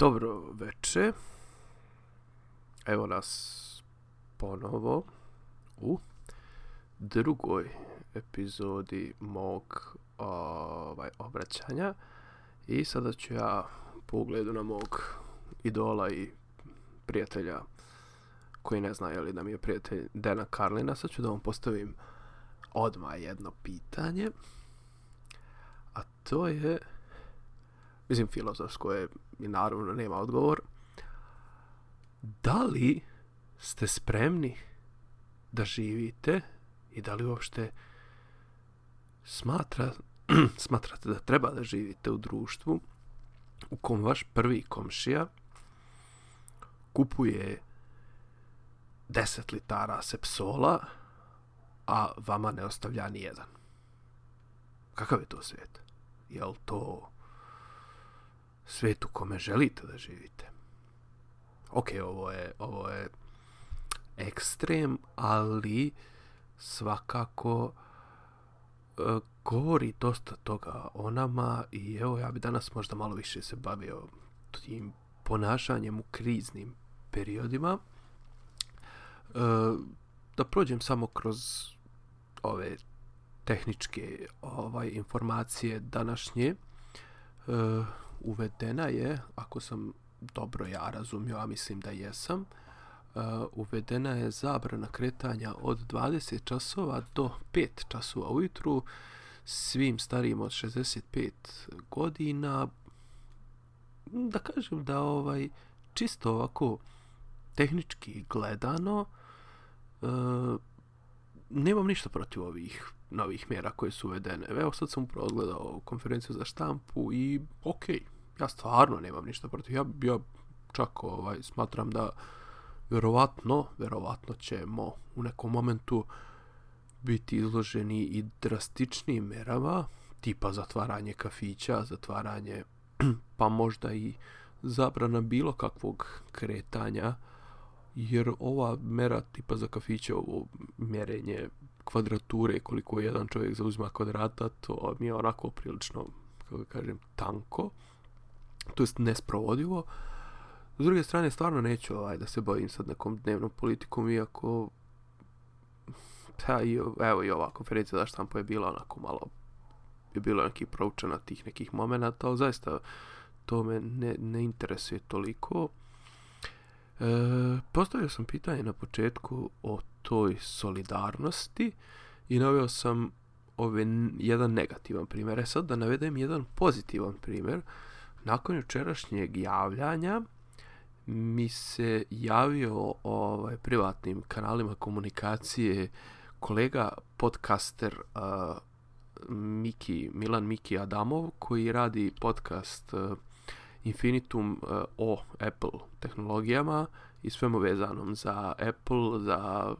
Dobro veče. Evo nas ponovo u drugoj epizodi mog ovaj, obraćanja. I sada ću ja po ugledu na mog idola i prijatelja koji ne zna je li da mi je prijatelj Dena Karlina. Sad ću da vam postavim odmah jedno pitanje. A to je mislim filozofsko je i naravno nema odgovor. Da li ste spremni da živite i da li uopšte smatra, smatrate da treba da živite u društvu u kom vaš prvi komšija kupuje 10 litara sepsola, a vama ne ostavlja ni jedan. Kakav je to svijet? Jel to svijet u kome želite da živite. Ok, ovo je, ovo je ekstrem, ali svakako e, govori dosta toga o nama i evo ja bi danas možda malo više se bavio tim ponašanjem u kriznim periodima. E, da prođem samo kroz ove tehničke ovaj informacije današnje. E, uvedena je, ako sam dobro ja razumio, a mislim da jesam, uh, uvedena je zabrana kretanja od 20 časova do 5 časova ujutru svim starijim od 65 godina. Da kažem da ovaj čisto ovako tehnički gledano uh, nemam ništa protiv ovih novih mjera koje su uvedene. Evo sad sam upravo konferenciju za štampu i ok, ja stvarno nemam ništa protiv. Ja, ja čak ovaj, smatram da vjerovatno, vjerovatno ćemo u nekom momentu biti izloženi i drastičnim merama, tipa zatvaranje kafića, zatvaranje, pa možda i zabrana bilo kakvog kretanja, jer ova mera tipa za kafiće, ovo mjerenje kvadrature koliko jedan čovjek zauzima kvadrata, to mi je onako prilično, kako kažem, tanko. To jest nesprovodivo. S druge strane, stvarno neću ovaj, da se bavim sad nekom dnevnom politikom, iako pa, i, evo i ova konferencija za štampo je bila onako malo je bilo neki proučena tih nekih momenata, ali zaista to me ne, ne interesuje toliko. E, postavio sam pitanje na početku o toj solidarnosti i naveo sam ove, jedan negativan primjer. E sad da navedem jedan pozitivan primjer. Nakon jučerašnjeg javljanja mi se javio ovaj, privatnim kanalima komunikacije kolega podcaster uh, Miki, Milan Miki Adamov koji radi podcast uh, Infinitum uh, o Apple tehnologijama i svemu vezanom za Apple, za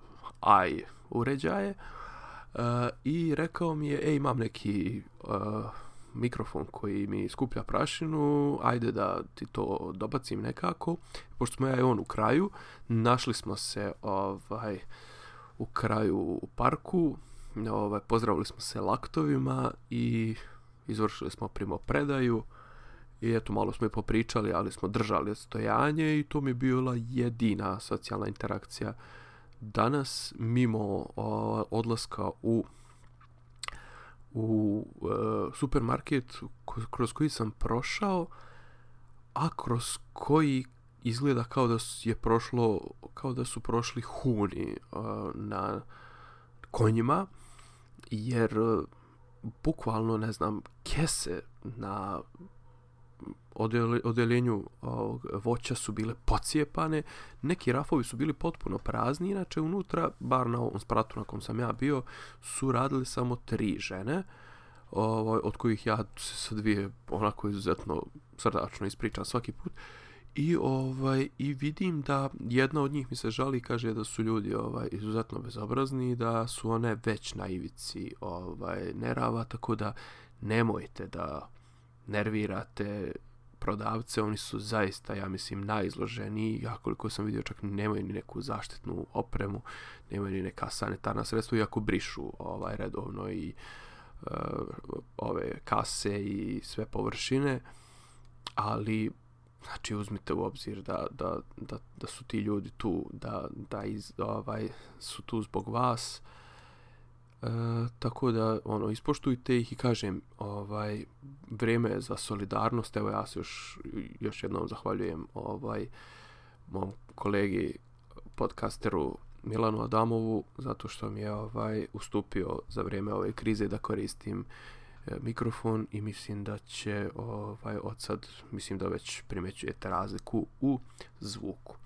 i uređaje uh, i rekao mi je, ej imam neki uh, mikrofon koji mi skuplja prašinu, ajde da ti to dobacim nekako. Pošto smo ja i on u kraju, našli smo se ovaj, u kraju u parku, ovaj, pozdravili smo se laktovima i izvršili smo primo predaju i eto malo smo i popričali, ali smo držali stojanje i to mi je bila jedina socijalna interakcija danas mimo o, odlaska u u e, supermarket kroz koji sam prošao a kroz koji izgleda kao da je prošlo kao da su prošli huni e, na konjima jer e, bukvalno ne znam kese na odeljenju ovog voća su bile pocijepane, neki rafovi su bili potpuno prazni, inače unutra, bar na ovom spratu na kom sam ja bio, su radili samo tri žene, ovaj, od kojih ja se sa dvije onako izuzetno srdačno ispričam svaki put. I ovaj i vidim da jedna od njih mi se žali kaže da su ljudi ovaj izuzetno bezobrazni da su one već na ivici ovaj nerava tako da nemojte da nervirate prodavce, oni su zaista, ja mislim, najizloženiji, ja koliko sam vidio čak nemaju ni neku zaštitnu opremu, nemaju ni neka sanitarna sredstva, iako brišu ovaj, redovno i uh, ove kase i sve površine, ali Znači uzmite u obzir da, da, da, da su ti ljudi tu, da, da iz, ovaj, su tu zbog vas. E, tako da ono ispoštujte ih i kažem ovaj vrijeme je za solidarnost evo ja se još još jednom zahvaljujem ovaj mom kolegi podcasteru Milanu Adamovu zato što mi je ovaj ustupio za vrijeme ove krize da koristim e, mikrofon i mislim da će ovaj od sad mislim da već primećujete razliku u zvuku.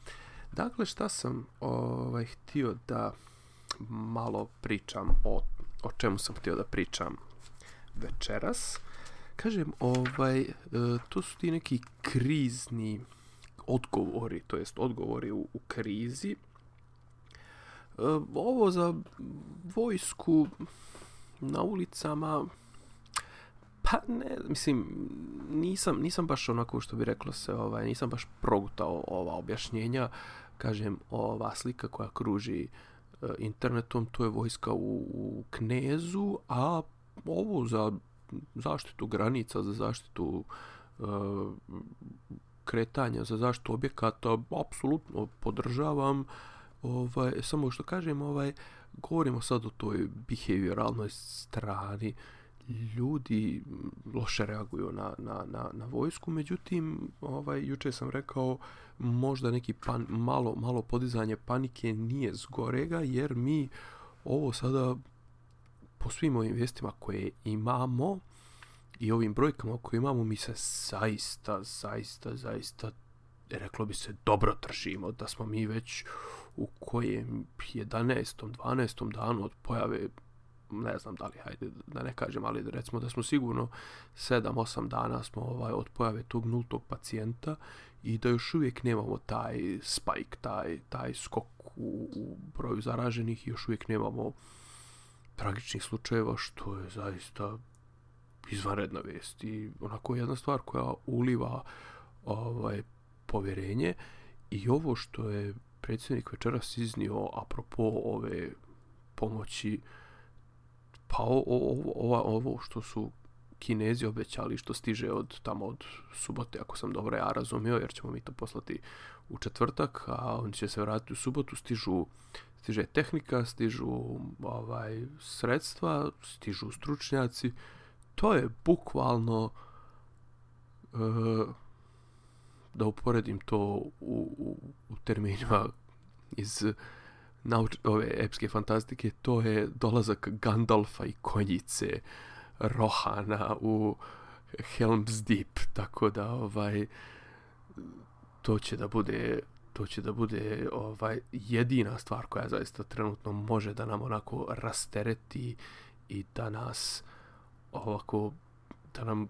Dakle šta sam ovaj htio da malo pričam o, o čemu sam htio da pričam večeras. Kažem, ovaj, e, to su ti neki krizni odgovori, to jest odgovori u, u krizi. E, ovo za vojsku na ulicama pa ne, mislim, nisam, nisam baš onako što bi reklo se, ovaj, nisam baš progutao ova objašnjenja. Kažem, ova slika koja kruži internetom, to je vojska u, u Knezu, a ovo za zaštitu granica, za zaštitu uh, kretanja, za zaštitu objekata, apsolutno podržavam. Ovaj, samo što kažem, ovaj, govorimo sad o toj behavioralnoj strani, ljudi loše reaguju na, na, na, na vojsku, međutim, ovaj, juče sam rekao, možda neki pan, malo, malo podizanje panike nije zgorega, jer mi ovo sada po svim ovim vijestima koje imamo i ovim brojkama koje imamo, mi se zaista, zaista, zaista, reklo bi se, dobro držimo, da smo mi već u kojem 11. 12. danu od pojave ne znam da li, hajde da ne kažem, ali recimo da smo sigurno 7-8 dana smo ovaj, od pojave tog nultog pacijenta i da još uvijek nemamo taj spike, taj, taj skok u, u broju zaraženih i još uvijek nemamo tragičnih slučajeva, što je zaista izvanredna vest i onako jedna stvar koja uliva ovaj povjerenje i ovo što je predsjednik večeras iznio apropo ove pomoći pa ovo, ovo, što su Kinezi obećali što stiže od tamo od subote, ako sam dobro ja razumio, jer ćemo mi to poslati u četvrtak, a oni će se vratiti u subotu, stižu stiže tehnika, stižu ovaj sredstva, stižu stručnjaci. To je bukvalno e, da uporedim to u, u, u terminima iz nauč, ove epske fantastike, to je dolazak Gandalfa i konjice Rohana u Helm's Deep, tako da ovaj to će da bude to će da bude ovaj jedina stvar koja zaista trenutno može da nam onako rastereti i da nas ovako da nam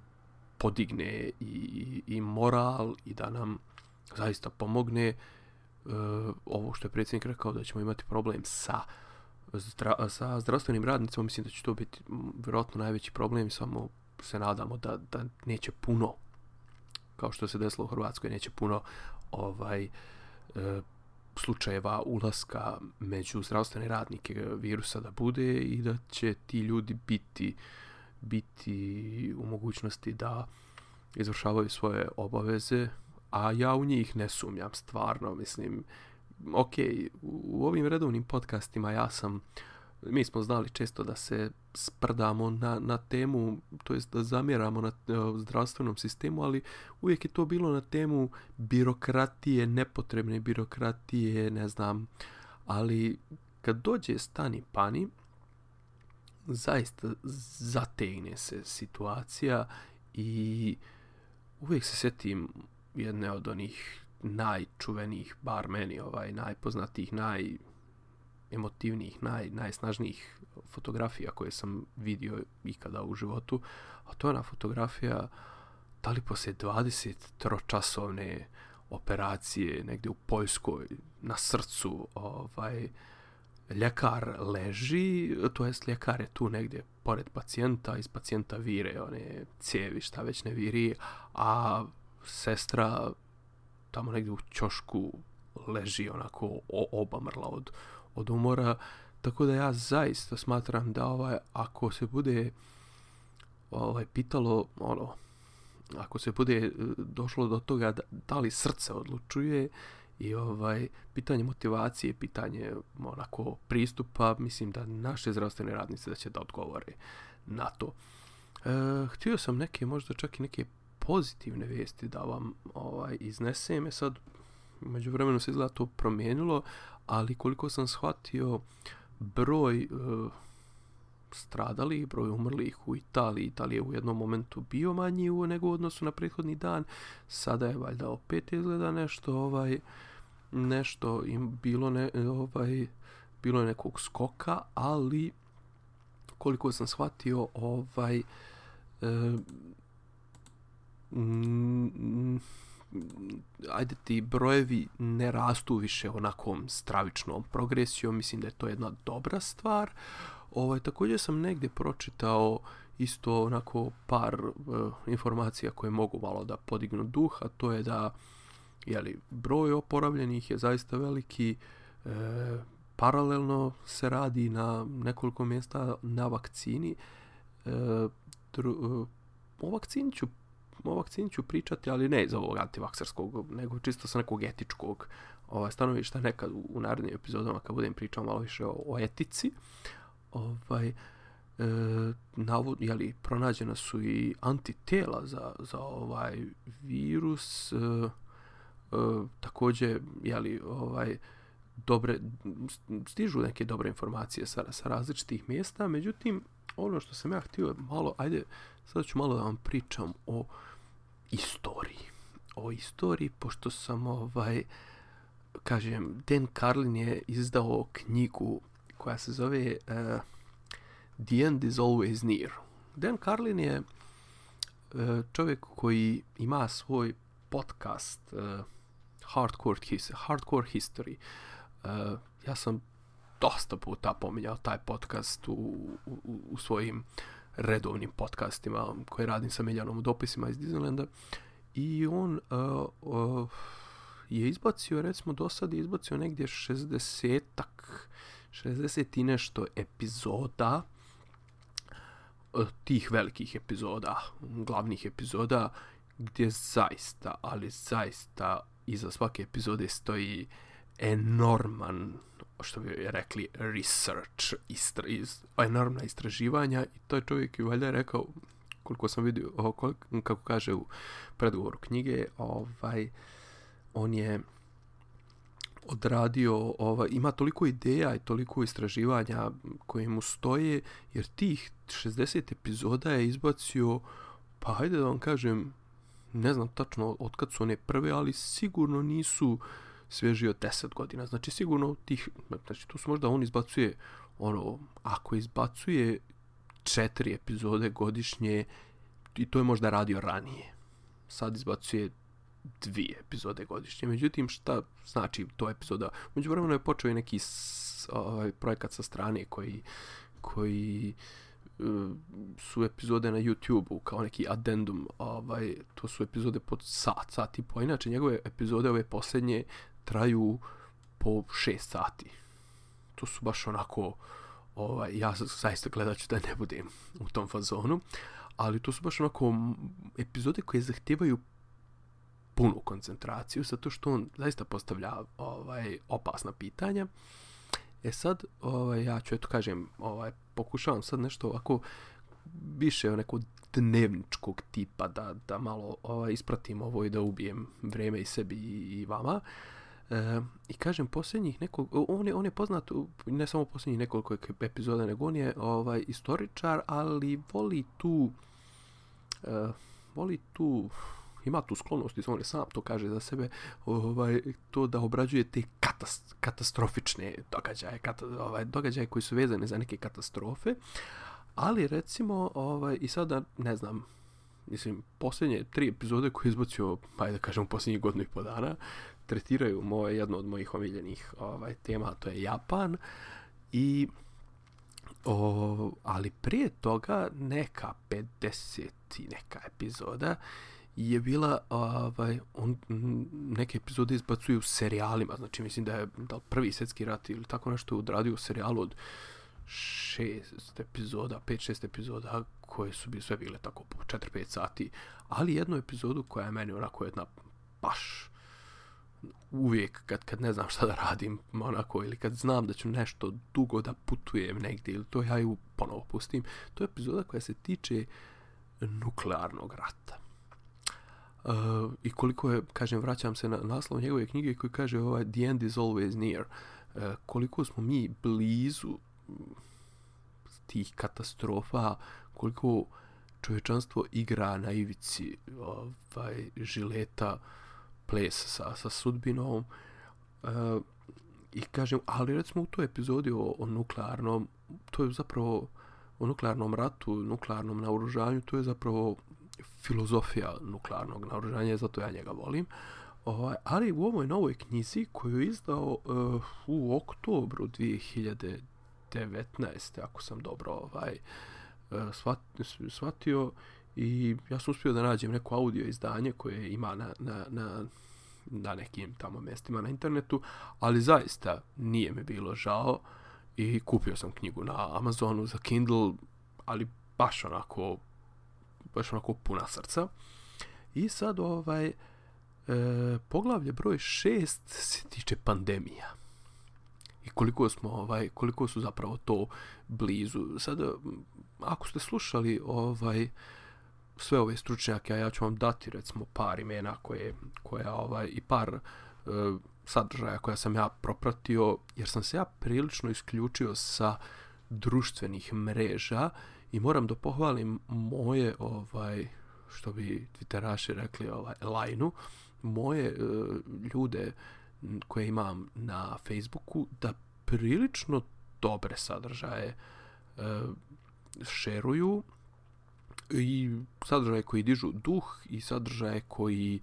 podigne i, i, i moral i da nam zaista pomogne ovo što je predsjednik rekao da ćemo imati problem sa zdra, sa zdravstvenim radnicima mislim da će to biti vjerojatno najveći problem samo se nadamo da, da neće puno kao što se desilo u Hrvatskoj neće puno ovaj e, slučajeva ulaska među zdravstvene radnike virusa da bude i da će ti ljudi biti biti u mogućnosti da izvršavaju svoje obaveze a ja u njih ne sumnjam stvarno mislim ok, u ovim redovnim podcastima ja sam, mi smo znali često da se sprdamo na, na temu, to jest da zamjeramo na uh, zdravstvenom sistemu, ali uvijek je to bilo na temu birokratije, nepotrebne birokratije, ne znam, ali kad dođe stani pani, zaista zategne se situacija i uvijek se sjetim jedne od onih najčuvenijih, bar meni, ovaj, najpoznatijih, najemotivnijih, naj, najsnažnijih fotografija koje sam vidio ikada u životu, a to je ona fotografija da li poslije 23-časovne operacije negdje u Poljskoj na srcu ovaj ljekar leži, to jest ljekar je tu negdje pored pacijenta, iz pacijenta vire one cijevi, šta već ne viri, a sestra tamo negdje u ćošku leži onako obamrla od, od umora. Tako da ja zaista smatram da ovaj, ako se bude ovaj, pitalo ono, ako se bude e, došlo do toga da, da li srce odlučuje i ovaj pitanje motivacije, pitanje onako pristupa, mislim da naše zdravstvene radnice da će da odgovore na to. E, htio sam neke, možda čak i neke pozitivne vijesti da vam ovaj iznesem. E sad, među vremenu se izgleda to promijenilo, ali koliko sam shvatio broj uh, stradalih, broj umrlih u Italiji. Italija je u jednom momentu bio manji u nego u odnosu na prethodni dan. Sada je valjda opet izgleda nešto ovaj nešto im bilo ne, ovaj bilo je nekog skoka, ali koliko sam shvatio ovaj e, mm, ajde ti brojevi ne rastu više onakom stravičnom progresijom, mislim da je to jedna dobra stvar. Ovaj, također sam negdje pročitao isto onako par uh, informacija koje mogu malo da podignu duh, a to je da jeli, broj oporavljenih je zaista veliki, e, paralelno se radi na nekoliko mjesta na vakcini. E, dru, o vakcini ću o vakcini ću pričati, ali ne iz ovog antivakserskog, nego čisto sa nekog etičkog ovaj, stanovišta nekad u, u narednim epizodama kad budem pričao malo više o, o etici. Ovaj, e, navod, jeli, pronađena su i antitela za, za ovaj virus, e, e, također, jeli, ovaj, dobre, stižu neke dobre informacije sa, sa različitih mjesta, međutim, ono što sam ja htio malo, ajde, sad ću malo da vam pričam o istoriji. O istoriji, pošto sam, ovaj, kažem, Dan Carlin je izdao knjigu koja se zove uh, The End is Always Near. Dan Carlin je uh, čovjek koji ima svoj podcast uh, Hardcore, His Hardcore History. Ja sam dosta puta pominjao taj podcast u, u, u svojim redovnim podcastima koje radim sa Miljanom u dopisima iz Disneylanda. I on uh, uh, je izbacio, recimo do sad je izbacio negdje 60-ak 60 i nešto epizoda tih velikih epizoda, glavnih epizoda, gdje zaista, ali zaista iza svake epizode stoji enorman, što bi rekli, research, istra, enormna istraživanja i to je čovjek i valjda je rekao, koliko sam vidio, koliko, kako kaže u predgovoru knjige, ovaj, on je odradio, ovaj, ima toliko ideja i toliko istraživanja koje mu stoje, jer tih 60 epizoda je izbacio, pa hajde da vam kažem, ne znam tačno od kad su one prve, ali sigurno nisu svježi od 10 godina. Znači sigurno tih, znači tu su možda on izbacuje, ono, ako izbacuje četiri epizode godišnje, i to je možda radio ranije. Sad izbacuje dvije epizode godišnje. Međutim, šta znači to epizoda? Među vremenu je počeo i neki ovaj, projekat sa strane koji, koji uh, su epizode na YouTube-u kao neki addendum. Ovaj, to su epizode pod sat, sat i po. Inače, njegove epizode ove posljednje traju po šest sati. To su baš onako... Ovaj, ja zaista gledat ću da ne budem u tom fazonu, ali to su baš onako epizode koje zahtijevaju punu koncentraciju, zato što on zaista postavlja ovaj opasna pitanja. E sad, ovaj, ja ću, eto kažem, ovaj, pokušavam sad nešto ovako više nekog dnevničkog tipa da, da malo ovaj, ispratim ovo i da ubijem vreme i sebi i, vama. E, I kažem, posljednjih nekog, on je, on je poznat, ne samo posljednjih nekoliko epizoda, nego on je ovaj, istoričar, ali voli tu, e, voli tu, ima tu sklonost, on je sam to kaže za sebe, ovaj, to da obrađuje te katast, katastrofične događaje, ovaj, događaje koji su vezane za neke katastrofe, ali recimo, ovaj, i sada, ne znam, mislim, posljednje tri epizode koje je izbacio, ajde da kažem, posljednjih godinu i po dana, tretiraju moje, jedno od mojih omiljenih ovaj, tema, to je Japan, i O, ali prije toga neka 50 i neka epizoda je bila ovaj on neke epizode izbacuje u serijalima. Znači mislim da je da prvi svjetski rat ili tako nešto odradio u serijalu od šest epizoda, pet, šest epizoda koje su bi sve bile tako po 4-5 sati, ali jednu epizodu koja je meni onako jedna baš uvijek kad, kad ne znam šta da radim onako ili kad znam da ću nešto dugo da putujem negdje ili to ja ju ponovo pustim to je epizoda koja se tiče nuklearnog rata. Uh, i koliko je kažem vraćam se na naslov njegove knjige koji kaže ovaj the end is always near uh, koliko smo mi blizu tih katastrofa koliko čovječanstvo igra na ivici ovaj žileta ples sa, sa sudbinom uh, i kažem, ali recimo u toj epizodi o, o nuklearnom to je zapravo o nuklearnom ratu, nuklearnom naoružanju, to je zapravo filozofija nuklearnog naoružanja, zato ja njega volim. Ovaj, ali u ovoj novoj knjizi koju je izdao uh, u oktobru 2019. ako sam dobro ovaj, uh, shvatio, i ja sam uspio da nađem neko audio izdanje koje ima na, na, na, na nekim tamo mjestima na internetu, ali zaista nije mi bilo žao i kupio sam knjigu na Amazonu za Kindle, ali baš onako baš onako puna srca. I sad ovaj e, poglavlje broj 6 se tiče pandemija. I koliko smo ovaj koliko su zapravo to blizu. Sad ako ste slušali ovaj sve ove stručnjake, a ja ću vam dati recimo par imena koje, koja ovaj, i par e, sadržaja koja sam ja propratio, jer sam se ja prilično isključio sa društvenih mreža i moram da pohvalim moje, ovaj, što bi Twitteraši rekli, ovaj, lajnu, moje e, ljude koje imam na Facebooku da prilično dobre sadržaje e, šeruju i sadržaje koji dižu duh i sadržaje koji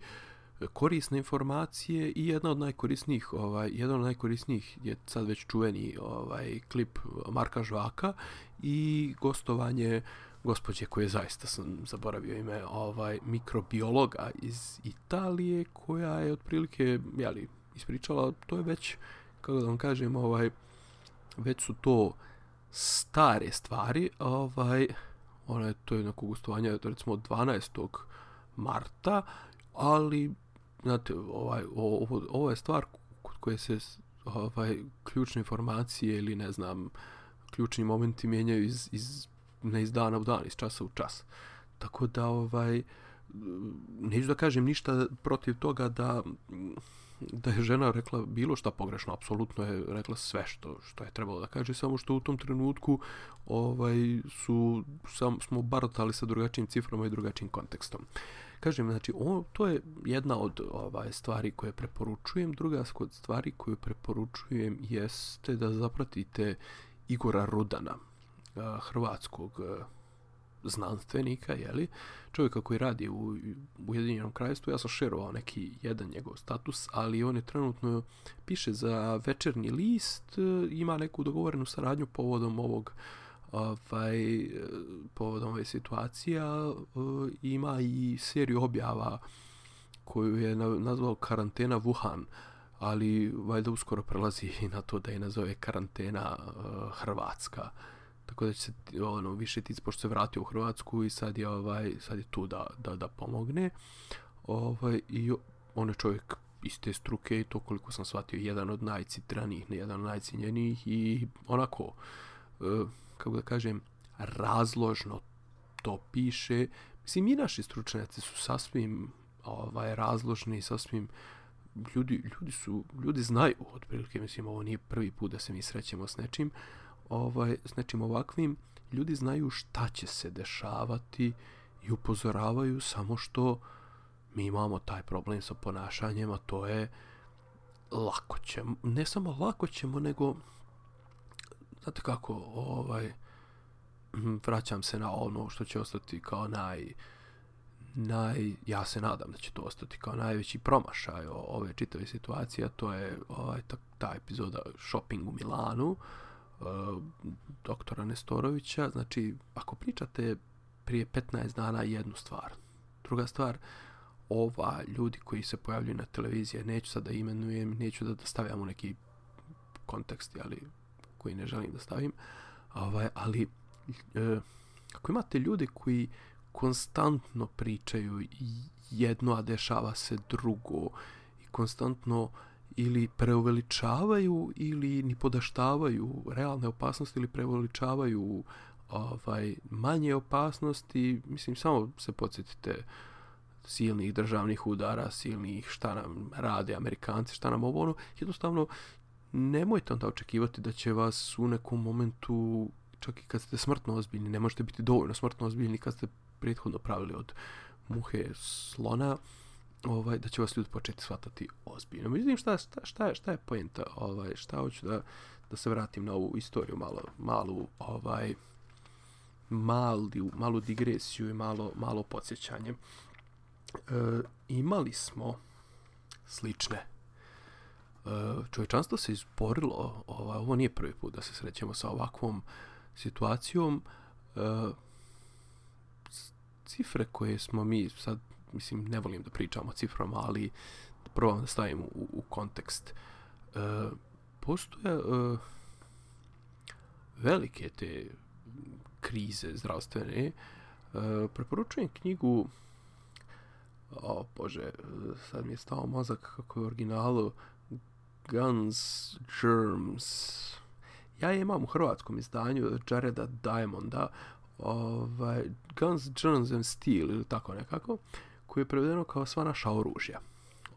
korisne informacije i jedna od najkorisnijih ovaj jedan od najkorisnijih je sad već čuveni ovaj klip Marka Žvaka i gostovanje gospođe koje zaista sam zaboravio ime ovaj mikrobiologa iz Italije koja je otprilike je li ispričala to je već kako da vam kažem ovaj već su to stare stvari ovaj ona je to jednako gostovanje recimo 12. marta, ali znate, ovaj, ovo, ovo je stvar kod koje se ovaj, ključne informacije ili ne znam, ključni momenti mijenjaju iz, iz, ne iz dana u dan, iz časa u čas. Tako da, ovaj, neću da kažem ništa protiv toga da da je žena rekla bilo šta pogrešno, apsolutno je rekla sve što što je trebalo da kaže, samo što u tom trenutku ovaj su sam smo baratali sa drugačijim ciframa i drugačijim kontekstom. Kažem, znači, o, to je jedna od ovaj stvari koje preporučujem. Druga od stvari koju preporučujem jeste da zapratite Igora Rudana, hrvatskog znanstvenika, jeli, čovjeka koji radi u Ujedinjenom kraljestvu, ja sam šerovao neki jedan njegov status, ali on je trenutno piše za večernji list, ima neku dogovorenu saradnju povodom ovog ovaj, povodom ove situacija, ima i seriju objava koju je nazvao karantena Wuhan, ali valjda uskoro prelazi i na to da je nazove karantena Hrvatska tako da će se ono više tic pošto se vratio u Hrvatsku i sad je ovaj sad je tu da, da, da pomogne. Ovaj i on je čovjek iz te struke i to koliko sam shvatio jedan od najcitranijih, ne jedan od najcijenjenijih i onako e, kako da kažem razložno to piše. Mislim i naši stručnjaci su sasvim ovaj razložni sasvim ljudi, ljudi su ljudi znaju otprilike mislim ovo nije prvi put da se mi srećemo s nečim ovaj, s nečim ovakvim, ljudi znaju šta će se dešavati i upozoravaju samo što mi imamo taj problem sa ponašanjem, a to je lako ćemo, ne samo lako ćemo, nego znate kako, ovaj, vraćam se na ono što će ostati kao naj, naj, ja se nadam da će to ostati kao najveći promašaj ove čitave situacije, a to je ovaj, ta, ta epizoda Shopping u Milanu, doktora Nestorovića, znači ako pričate prije 15 dana jednu stvar, druga stvar, ova ljudi koji se pojavljuju na televiziji, neću sad da imenujem, neću da stavljam u neki kontekst, ali koji ne želim da stavim, Ovaj, ali e, ako imate ljude koji konstantno pričaju jedno, a dešava se drugo i konstantno ili preuveličavaju ili ni podaštavaju realne opasnosti ili preuveličavaju ovaj, manje opasnosti, mislim, samo se podsjetite silnih državnih udara, silnih šta nam rade Amerikanci, šta nam ovo ono, jednostavno nemojte onda očekivati da će vas u nekom momentu, čak i kad ste smrtno ozbiljni, ne možete biti dovoljno smrtno ozbiljni kad ste prethodno pravili od muhe slona, ovaj, da će vas ljudi početi shvatati ozbiljno. Međutim, šta, šta, šta, je, šta je pojenta? Ovaj, šta hoću da, da se vratim na ovu istoriju malo, malu, ovaj, mali, malu digresiju i malo, malo podsjećanje. E, imali smo slične e, čovječanstvo se izborilo, ovaj, ovo nije prvi put da se srećemo sa ovakvom situacijom, e, cifre koje smo mi sad, mislim, ne volim da pričamo o ciframa, ali prvo da stavim u, u kontekst. E, postoje e, velike te krize zdravstvene. E, preporučujem knjigu o bože, sad mi je stao mozak kako je originalu Guns, Germs. Ja je imam u hrvatskom izdanju Jareda Diamonda ovaj, Guns, Germs and Steel ili tako nekako, koji je prevedeno kao sva naša oružja.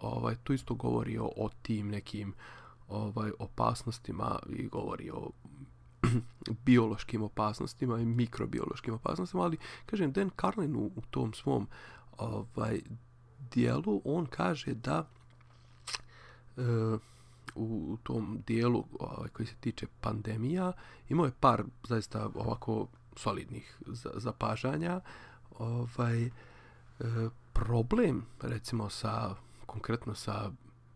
Ovaj, tu isto govori o, o tim nekim ovaj opasnostima i govori o biološkim opasnostima i mikrobiološkim opasnostima, ali kažem Dan Carlin u, u tom svom ovaj dijelu on kaže da e, u tom dijelu ovaj, koji se tiče pandemija imao je par zaista ovako solidnih zapažanja. Ovaj, e, problem, recimo, sa, konkretno sa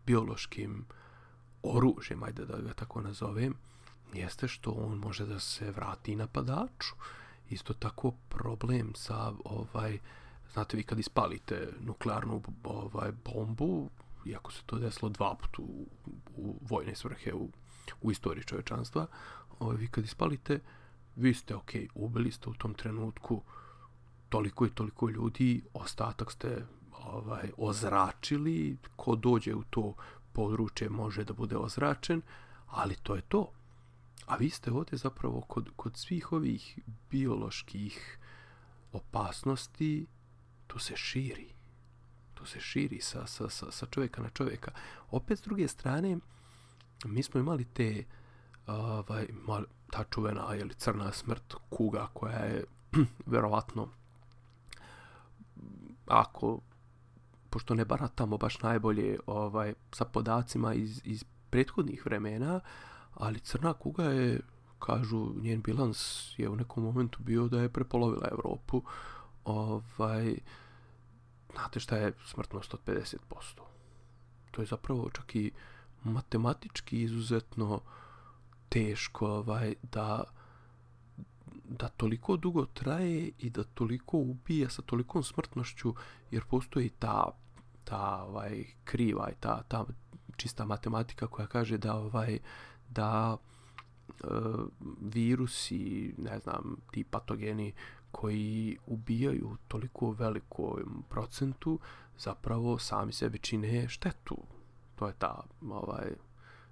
biološkim oružjem, ajde da ga tako nazovem, jeste što on može da se vrati napadaču. Isto tako problem sa ovaj znate vi kad ispalite nuklearnu ovaj bombu, iako se to desilo dva puta u, u vojne svrhe u, u istoriji čovečanstva, ovaj, vi kad ispalite vi ste ok, ubili ste u tom trenutku toliko i toliko ljudi, ostatak ste ovaj ozračili, ko dođe u to područje može da bude ozračen, ali to je to. A vi ste ovdje zapravo kod, kod svih ovih bioloških opasnosti, to se širi. To se širi sa, sa, sa, sa čovjeka na čovjeka. Opet s druge strane, mi smo imali te ovaj, ta čuvena ili crna smrt kuga koja je verovatno ako pošto ne baratamo baš najbolje ovaj sa podacima iz, iz prethodnih vremena, ali crna kuga je, kažu, njen bilans je u nekom momentu bio da je prepolovila Evropu. Ovaj, znate šta je smrtnost od 50%? To je zapravo čak i matematički izuzetno teško ovaj, da da toliko dugo traje i da toliko ubija sa tolikom smrtnošću jer postoji ta ta ovaj kriva i ta ta čista matematika koja kaže da ovaj da e, virusi, ne znam, ti patogeni koji ubijaju toliko velikom procentu zapravo sami sebi čine štetu. To je ta ovaj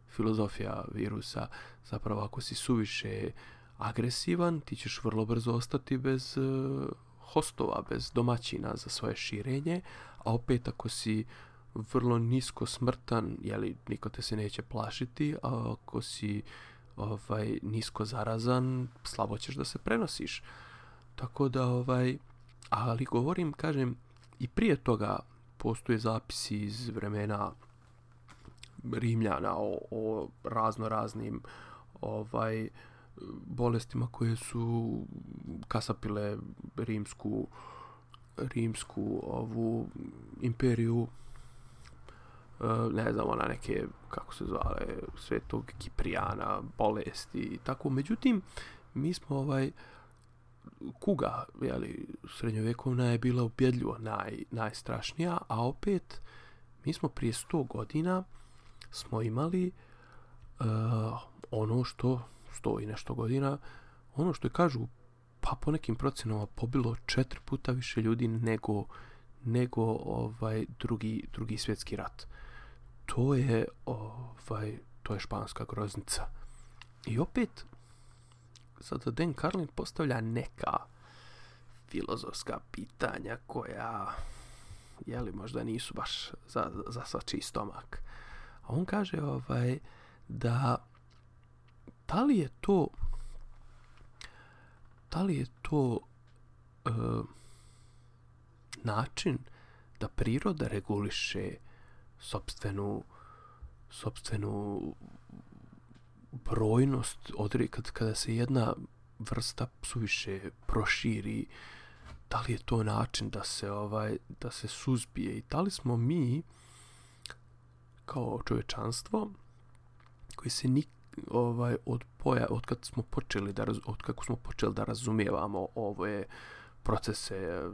filozofija virusa. Zapravo, ako si suviše agresivan, ti ćeš vrlo brzo ostati bez uh, hostova, bez domaćina za svoje širenje, a opet ako si vrlo nisko smrtan, jeli, niko te se neće plašiti, a ako si ovaj nisko zarazan, slabo ćeš da se prenosiš. Tako da, ovaj, ali govorim, kažem, i prije toga postoje zapisi iz vremena Rimljana o, o razno raznim ovaj bolestima koje su kasapile rimsku rimsku ovu imperiju e, ne znam ona neke kako se zvale svetog Kiprijana bolesti i tako. Međutim mi smo ovaj kuga jeli, srednjovekovna je bila ubjedljivo naj, najstrašnija a opet mi smo prije 100 godina smo imali uh, ono što stoji nešto godina ono što je kažu, pa po nekim procjenama pobilo četiri puta više ljudi nego, nego ovaj drugi, drugi svjetski rat. To je, ovaj, to je španska groznica. I opet, sada Dan Carlin postavlja neka filozofska pitanja koja jeli, možda nisu baš za, za svačiji stomak. A on kaže ovaj, da da li je to da li je to e, način da priroda reguliše sobstvenu sobstvenu brojnost kad, kada se jedna vrsta suviše proširi? Da li je to način da se ovaj da se suzbije? I da li smo mi kao čovječanstvo koji se nik, ovaj od poja od kad smo počeli da od kako smo počeli da razumijevamo ove procese eh,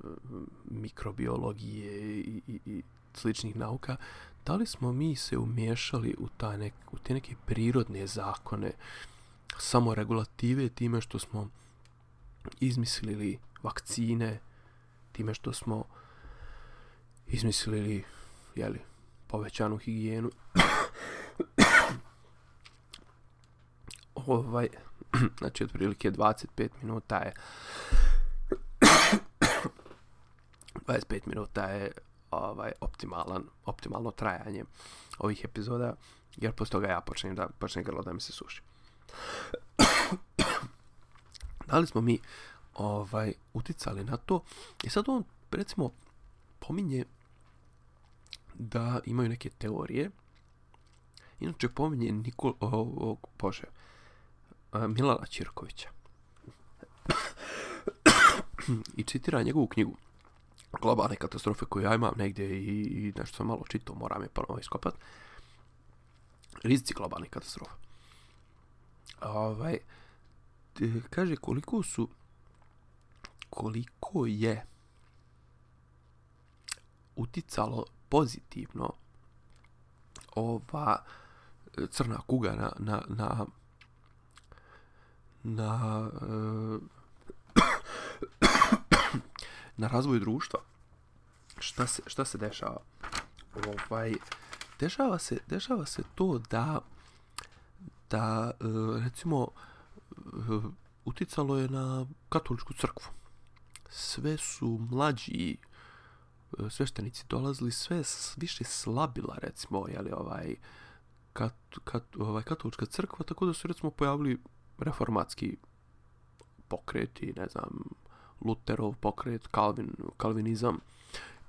mikrobiologije i, i, i sličnih nauka da li smo mi se umiješali u, ta nek, u te neke prirodne zakone samoregulative time što smo izmislili vakcine, time što smo izmislili jeli, povećanu higijenu. Ovaj, znači, otprilike 25 minuta je 25 minuta je ovaj optimalan, optimalno trajanje ovih epizoda, jer posle toga ja počnem da počne grlo da mi se suši. da li smo mi ovaj uticali na to? I sad on recimo pominje da imaju neke teorije. Inače pominje Nikol, o, o, Bože, Milana Čirkovića. I citira njegovu knjigu globalne katastrofe koju ja imam negdje i, i nešto sam malo čitao, moram je ponovo iskopat. Rizici globalnih katastrofa. Ovaj, kaže koliko su koliko je uticalo pozitivno ova crna kuga na na na na na razvoj društva. Šta se, šta se dešava? Ovaj, dešava se, dešava se to da da e, recimo e, uticalo je na katoličku crkvu. Sve su mlađi sveštenici dolazili, sve više slabila recimo, je li ovaj kat, kat, ovaj katolička crkva, tako da su recimo pojavili reformatski pokreti, ne znam, Luterov pokret, Calvin, Calvinizam.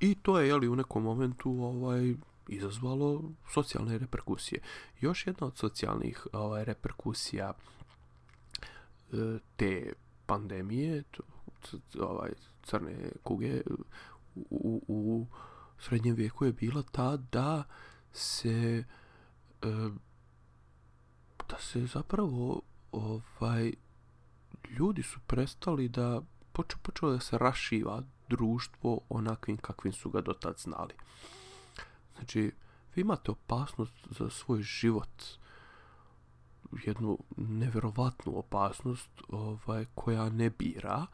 I to je, jeli, u nekom momentu ovaj, izazvalo socijalne reperkusije. Još jedna od socijalnih ovaj, reperkusija e, te pandemije, ovaj, crne kuge, u, u srednjem vijeku je bila ta da se e, da se zapravo ovaj ljudi su prestali da počeo, počeo da se rašiva društvo onakvim kakvim su ga dotad znali. Znači, vi imate opasnost za svoj život, jednu neverovatnu opasnost ovaj, koja ne bira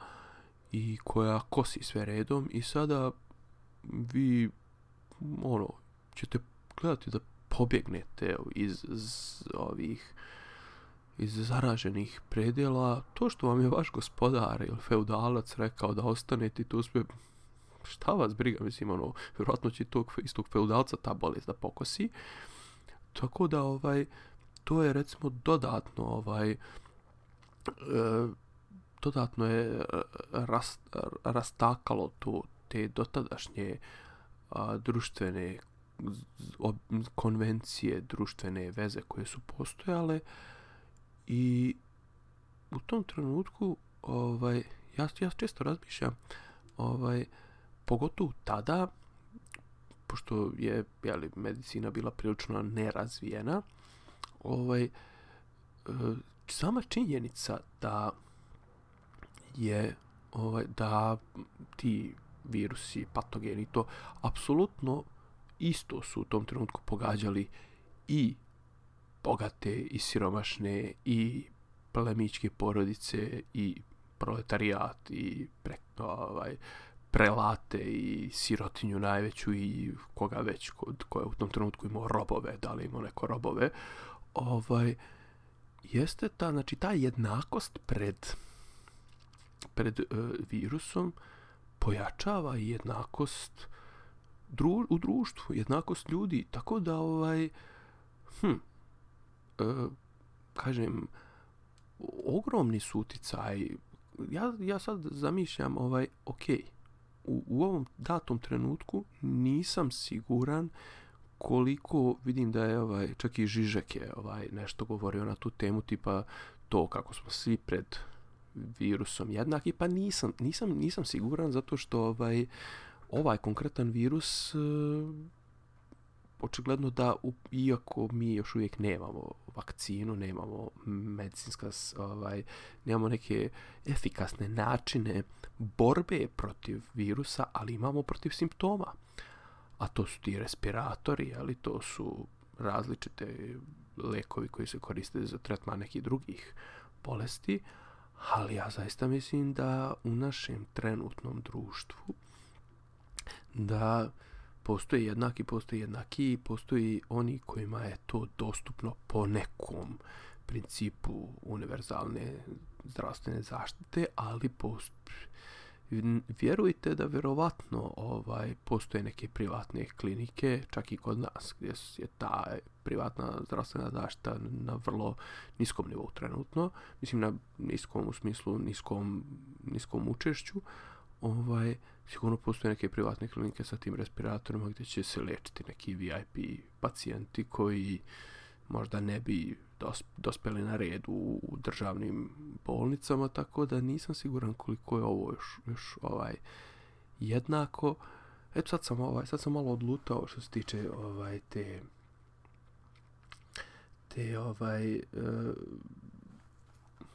i koja kosi sve redom i sada vi ono, ćete gledati da pobjegnete iz, iz ovih iz zaraženih predjela, to što vam je vaš gospodar ili feudalac rekao da ostanete tu sve, šta vas briga, mislim, ono, vjerojatno će tog, istog feudalca ta bolest da pokosi. Tako da, ovaj, to je recimo dodatno, ovaj, e, dodatno je rast, rastakalo tu te dotadašnje a, društvene konvencije, društvene veze koje su postojale, I u tom trenutku ovaj ja ja često razmišljam ovaj pogotovo tada pošto je je li medicina bila prilično nerazvijena ovaj e, sama činjenica da je ovaj da ti virusi patogeni to apsolutno isto su u tom trenutku pogađali i bogate i siromašne i plemičke porodice i proletarijat i pre, ovaj, prelate i sirotinju najveću i koga već kod koje u tom trenutku imao robove, da li imao neko robove, ovaj, jeste ta, znači ta jednakost pred, pred uh, virusom pojačava jednakost dru, u društvu, jednakost ljudi, tako da ovaj, hm, kažem, ogromni su uticaj. Ja, ja sad zamišljam, ovaj, ok, u, u ovom datom trenutku nisam siguran koliko vidim da je ovaj čak i Žižek je ovaj nešto govorio na tu temu tipa to kako smo svi pred virusom jednaki pa nisam nisam nisam siguran zato što ovaj ovaj konkretan virus očigledno da iako mi još uvijek nemamo vakcinu, nemamo medicinska ovaj nemamo neke efikasne načine borbe protiv virusa, ali imamo protiv simptoma. A to su ti respiratori, ali to su različite lekovi koji se koriste za tretman nekih drugih bolesti, ali ja zaista mislim da u našem trenutnom društvu da postoje jednaki, postoje jednaki, postoji oni kojima je to dostupno po nekom principu univerzalne zdravstvene zaštite, ali post... vjerujte da vjerovatno ovaj postoje neke privatne klinike, čak i kod nas, gdje je ta privatna zdravstvena zaštita na vrlo niskom nivou trenutno, mislim na niskom u smislu niskom, niskom učešću, ovaj, sigurno postoje neke privatne klinike sa tim respiratorima gdje će se lečiti neki VIP pacijenti koji možda ne bi dos, dospeli na red u, u državnim bolnicama, tako da nisam siguran koliko je ovo još, još ovaj jednako. Eto sad sam ovaj sad sam malo odlutao što se tiče ovaj te te ovaj uh,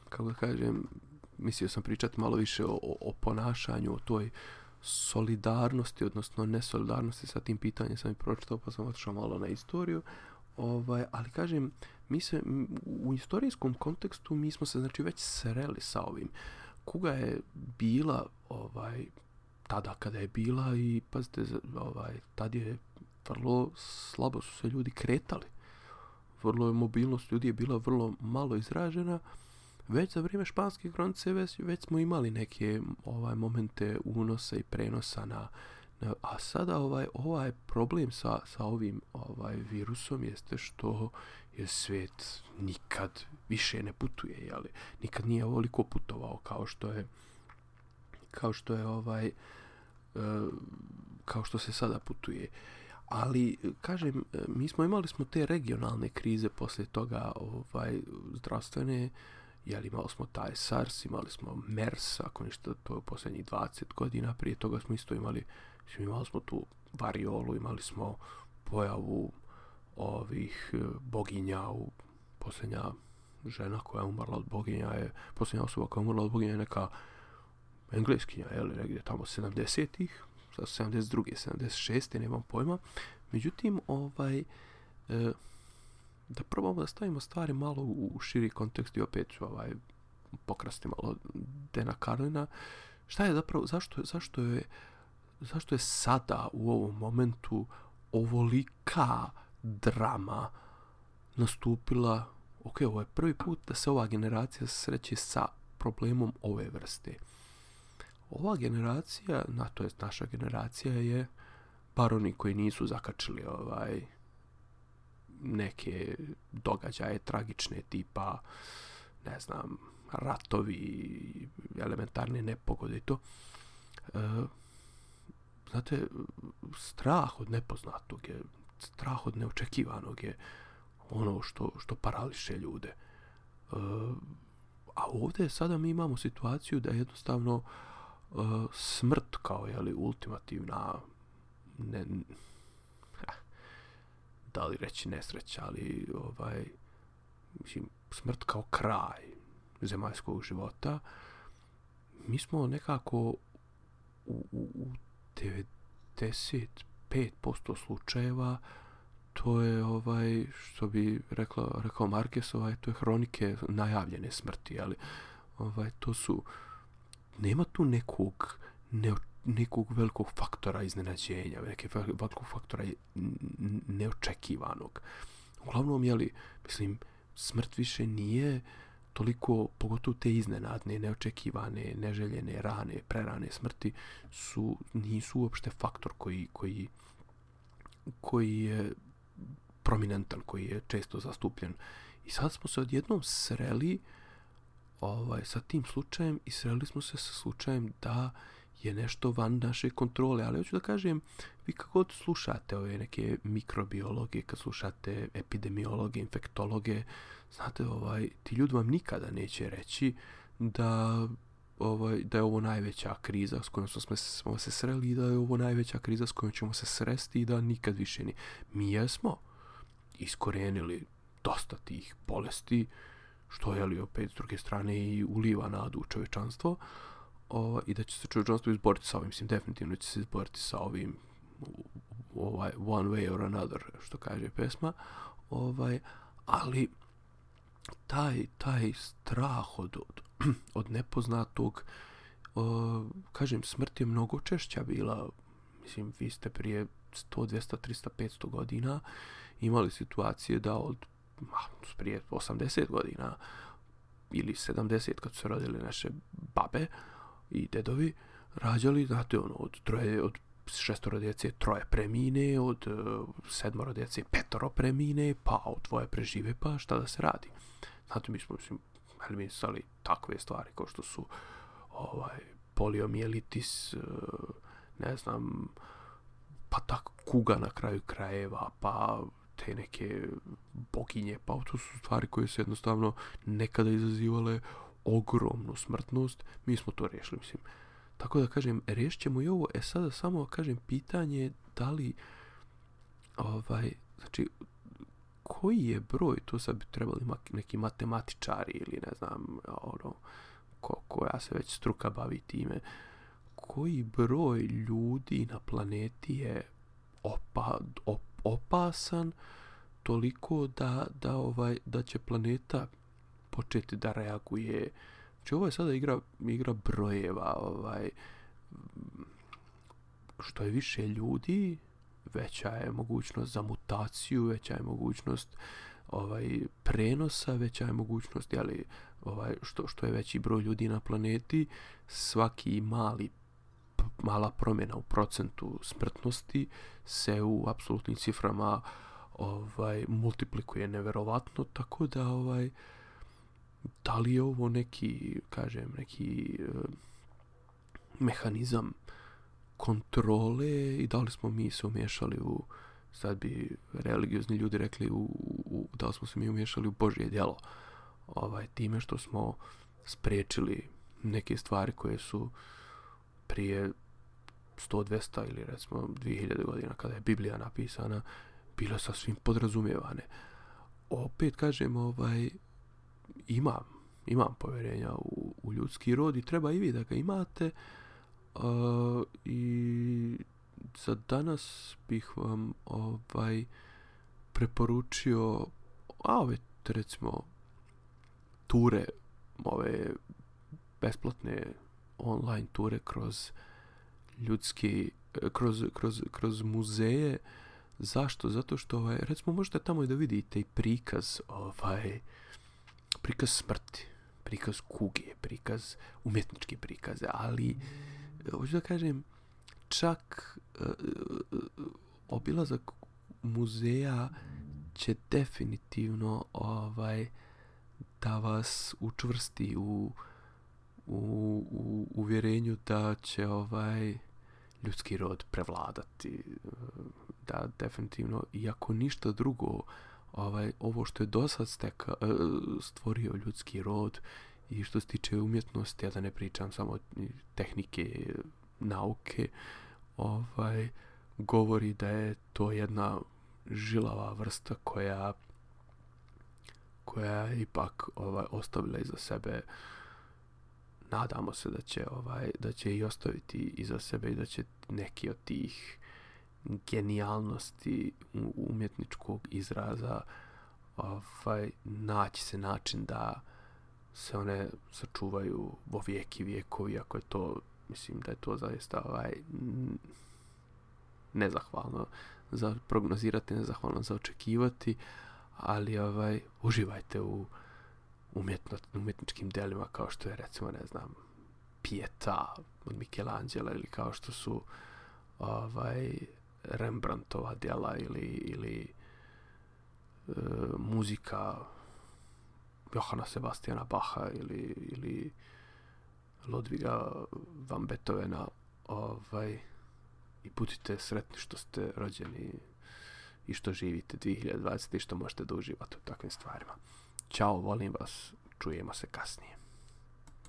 kako da kažem mislio sam pričati malo više o, o ponašanju, o toj solidarnosti, odnosno nesolidarnosti sa tim pitanjem sam i pročitao, pa sam otišao malo na istoriju. Ovaj, ali kažem, mi se u istorijskom kontekstu mi smo se znači već sreli sa ovim. Kuga je bila ovaj tada kada je bila i pazite ovaj tad je vrlo slabo su se ljudi kretali. Vrlo je mobilnost ljudi je bila vrlo malo izražena već za vrijeme španske kronice već, već smo imali neke ovaj momente unosa i prenosa na, na a sada ovaj ovaj problem sa, sa ovim ovaj virusom jeste što je svijet nikad više ne putuje je li? Nikad nije ovoliko putovao kao što je kao što je ovaj uh, kao što se sada putuje. Ali kažem mi smo imali smo te regionalne krize poslije toga ovaj zdravstvene jel, imali smo taj SARS, imali smo MERS, ako ništa, to je u posljednjih 20 godina, prije toga smo isto imali, imali smo tu variolu, imali smo pojavu ovih e, boginja u posljednja žena koja je umrla od boginja je, posljednja osoba koja je umrla od boginja je neka engleskinja, jel, negdje tamo 70-ih, 72. 76. nemam pojma. Međutim, ovaj, e, da probamo da stavimo stvari malo u širi kontekst i opet ću ovaj, pokrasti malo Dena Karlina. Šta je zapravo, zašto, zašto, je, zašto je sada u ovom momentu ovolika drama nastupila ok, ovo je prvi put da se ova generacija sreće sa problemom ove vrste. Ova generacija, na to je naša generacija, je bar oni koji nisu zakačili ovaj, neke događaje tragične tipa ne znam ratovi elementarne nepogode i to. E, znate strah od nepoznatog je strah od neočekivanog je ono što, što parališe ljude. E, a ovdje sada mi imamo situaciju da jednostavno e, smrt kao je li ultimativna ne, da li reći nesreća, ali ovaj, mislim, smrt kao kraj zemaljskog života, mi smo nekako u, u, u 95% slučajeva to je ovaj što bi rekla rekao Marquez ovaj to je hronike najavljene smrti ali ovaj to su nema tu nekog ne, nekog velikog faktora iznenađenja neke velikog faktora neočekivanog uglavnom je li mislim smrt više nije toliko, pogotovo te iznenadne, neočekivane, neželjene rane, prerane smrti su, nisu uopšte faktor koji, koji, koji je prominentan, koji je često zastupljen. I sad smo se odjednom sreli ovaj, sa tim slučajem i sreli smo se sa slučajem da je nešto van naše kontrole, ali hoću da kažem, vi kako god slušate ove neke mikrobiologe, kad slušate epidemiologe, infektologe, znate, ovaj, ti ljudi vam nikada neće reći da ovaj, da je ovo najveća kriza s kojom smo, smo se sreli i da je ovo najveća kriza s kojom ćemo se sresti i da nikad više ni. Mi jesmo iskorenili dosta tih bolesti, što je li opet s druge strane i uliva nadu u čovečanstvo o, i da će se čovečanstvo izboriti sa ovim, mislim definitivno će se izboriti sa ovim ovaj, one way or another, što kaže pesma, ovaj, ali taj, taj strah od, od, od nepoznatog, o, kažem, smrt je mnogo češća bila, mislim, vi ste prije 100, 200, 300, 500 godina imali situacije da od prije 80 godina ili 70 kad su se rodili naše babe i dedovi rađali, znate, ono, od troje, od šestoro djece troje premine, od uh, sedmoro djece petoro premine, pa od dvoje prežive, pa šta da se radi. Znate, mi smo, mislim, eliminisali takve stvari kao što su ovaj, poliomijelitis, uh, ne znam, pa tako kuga na kraju krajeva, pa te neke boginje, pa to su stvari koje su jednostavno nekada izazivale ogromnu smrtnost, mi smo to riješili, mislim. Tako da kažem, riješit ćemo i ovo, e sada samo kažem pitanje da li ovaj, znači, koji je broj, to sad bi trebali neki matematičari ili ne znam, ono, ko, koja se već struka bavi time, koji broj ljudi na planeti je opa, op, opasan toliko da, da, ovaj, da će planeta početi da reaguje. Znači ovo je sada igra, igra brojeva, ovaj, što je više ljudi, veća je mogućnost za mutaciju, veća je mogućnost ovaj prenosa, veća je mogućnost, jeli, ovaj, što, što je veći broj ljudi na planeti, svaki mali mala promjena u procentu smrtnosti se u apsolutnim ciframa ovaj multiplikuje neverovatno tako da ovaj da li je ovo neki kažem neki uh, mehanizam kontrole i da li smo mi se umješali u sad bi religiozni ljudi rekli u, u, da li smo se mi umješali u Božje djelo ovaj, time što smo spriječili neke stvari koje su prije 100, 200 ili recimo 2000 godina kada je Biblija napisana bile sasvim podrazumijevane. Opet kažem, ovaj, imam, imam povjerenja u, u ljudski rod i treba i vi da ga imate uh, i za danas bih vam ovaj preporučio a ove recimo ture ove besplatne online ture kroz ljudski kroz, kroz, kroz muzeje zašto? zato što ovaj, recimo možete tamo i da vidite i prikaz ovaj prikaz smrti prikaz kuge, prikaz umjetničke prikaze, ali hoću da kažem čak uh, obilazak muzeja će definitivno ovaj da vas učvrsti u u, u uvjerenju da će ovaj ljudski rod prevladati da definitivno iako ništa drugo ovaj ovo što je dosad steka, stvorio ljudski rod i što se tiče umjetnosti, ja da ne pričam samo tehnike, nauke, ovaj govori da je to jedna žilava vrsta koja koja je ipak ovaj ostavila iza sebe nadamo se da će ovaj da će i ostaviti iza sebe i da će neki od tih genijalnosti umjetničkog izraza ovaj, naći se način da se one sačuvaju vo vijeki vijekovi, ako je to, mislim da je to zaista ovaj, nezahvalno za prognozirati, nezahvalno za očekivati, ali ovaj, uživajte u umjetno, umjetničkim delima kao što je recimo, ne znam, Pieta od Michelangela ili kao što su ovaj, Rembrandtova djela ili, ili e, muzika Johana Sebastiana Bacha ili, ili Lodviga van Beethovena ovaj, i budite sretni što ste rođeni i što živite 2020 i što možete da uživate u takvim stvarima. Ćao, volim vas, čujemo se kasnije.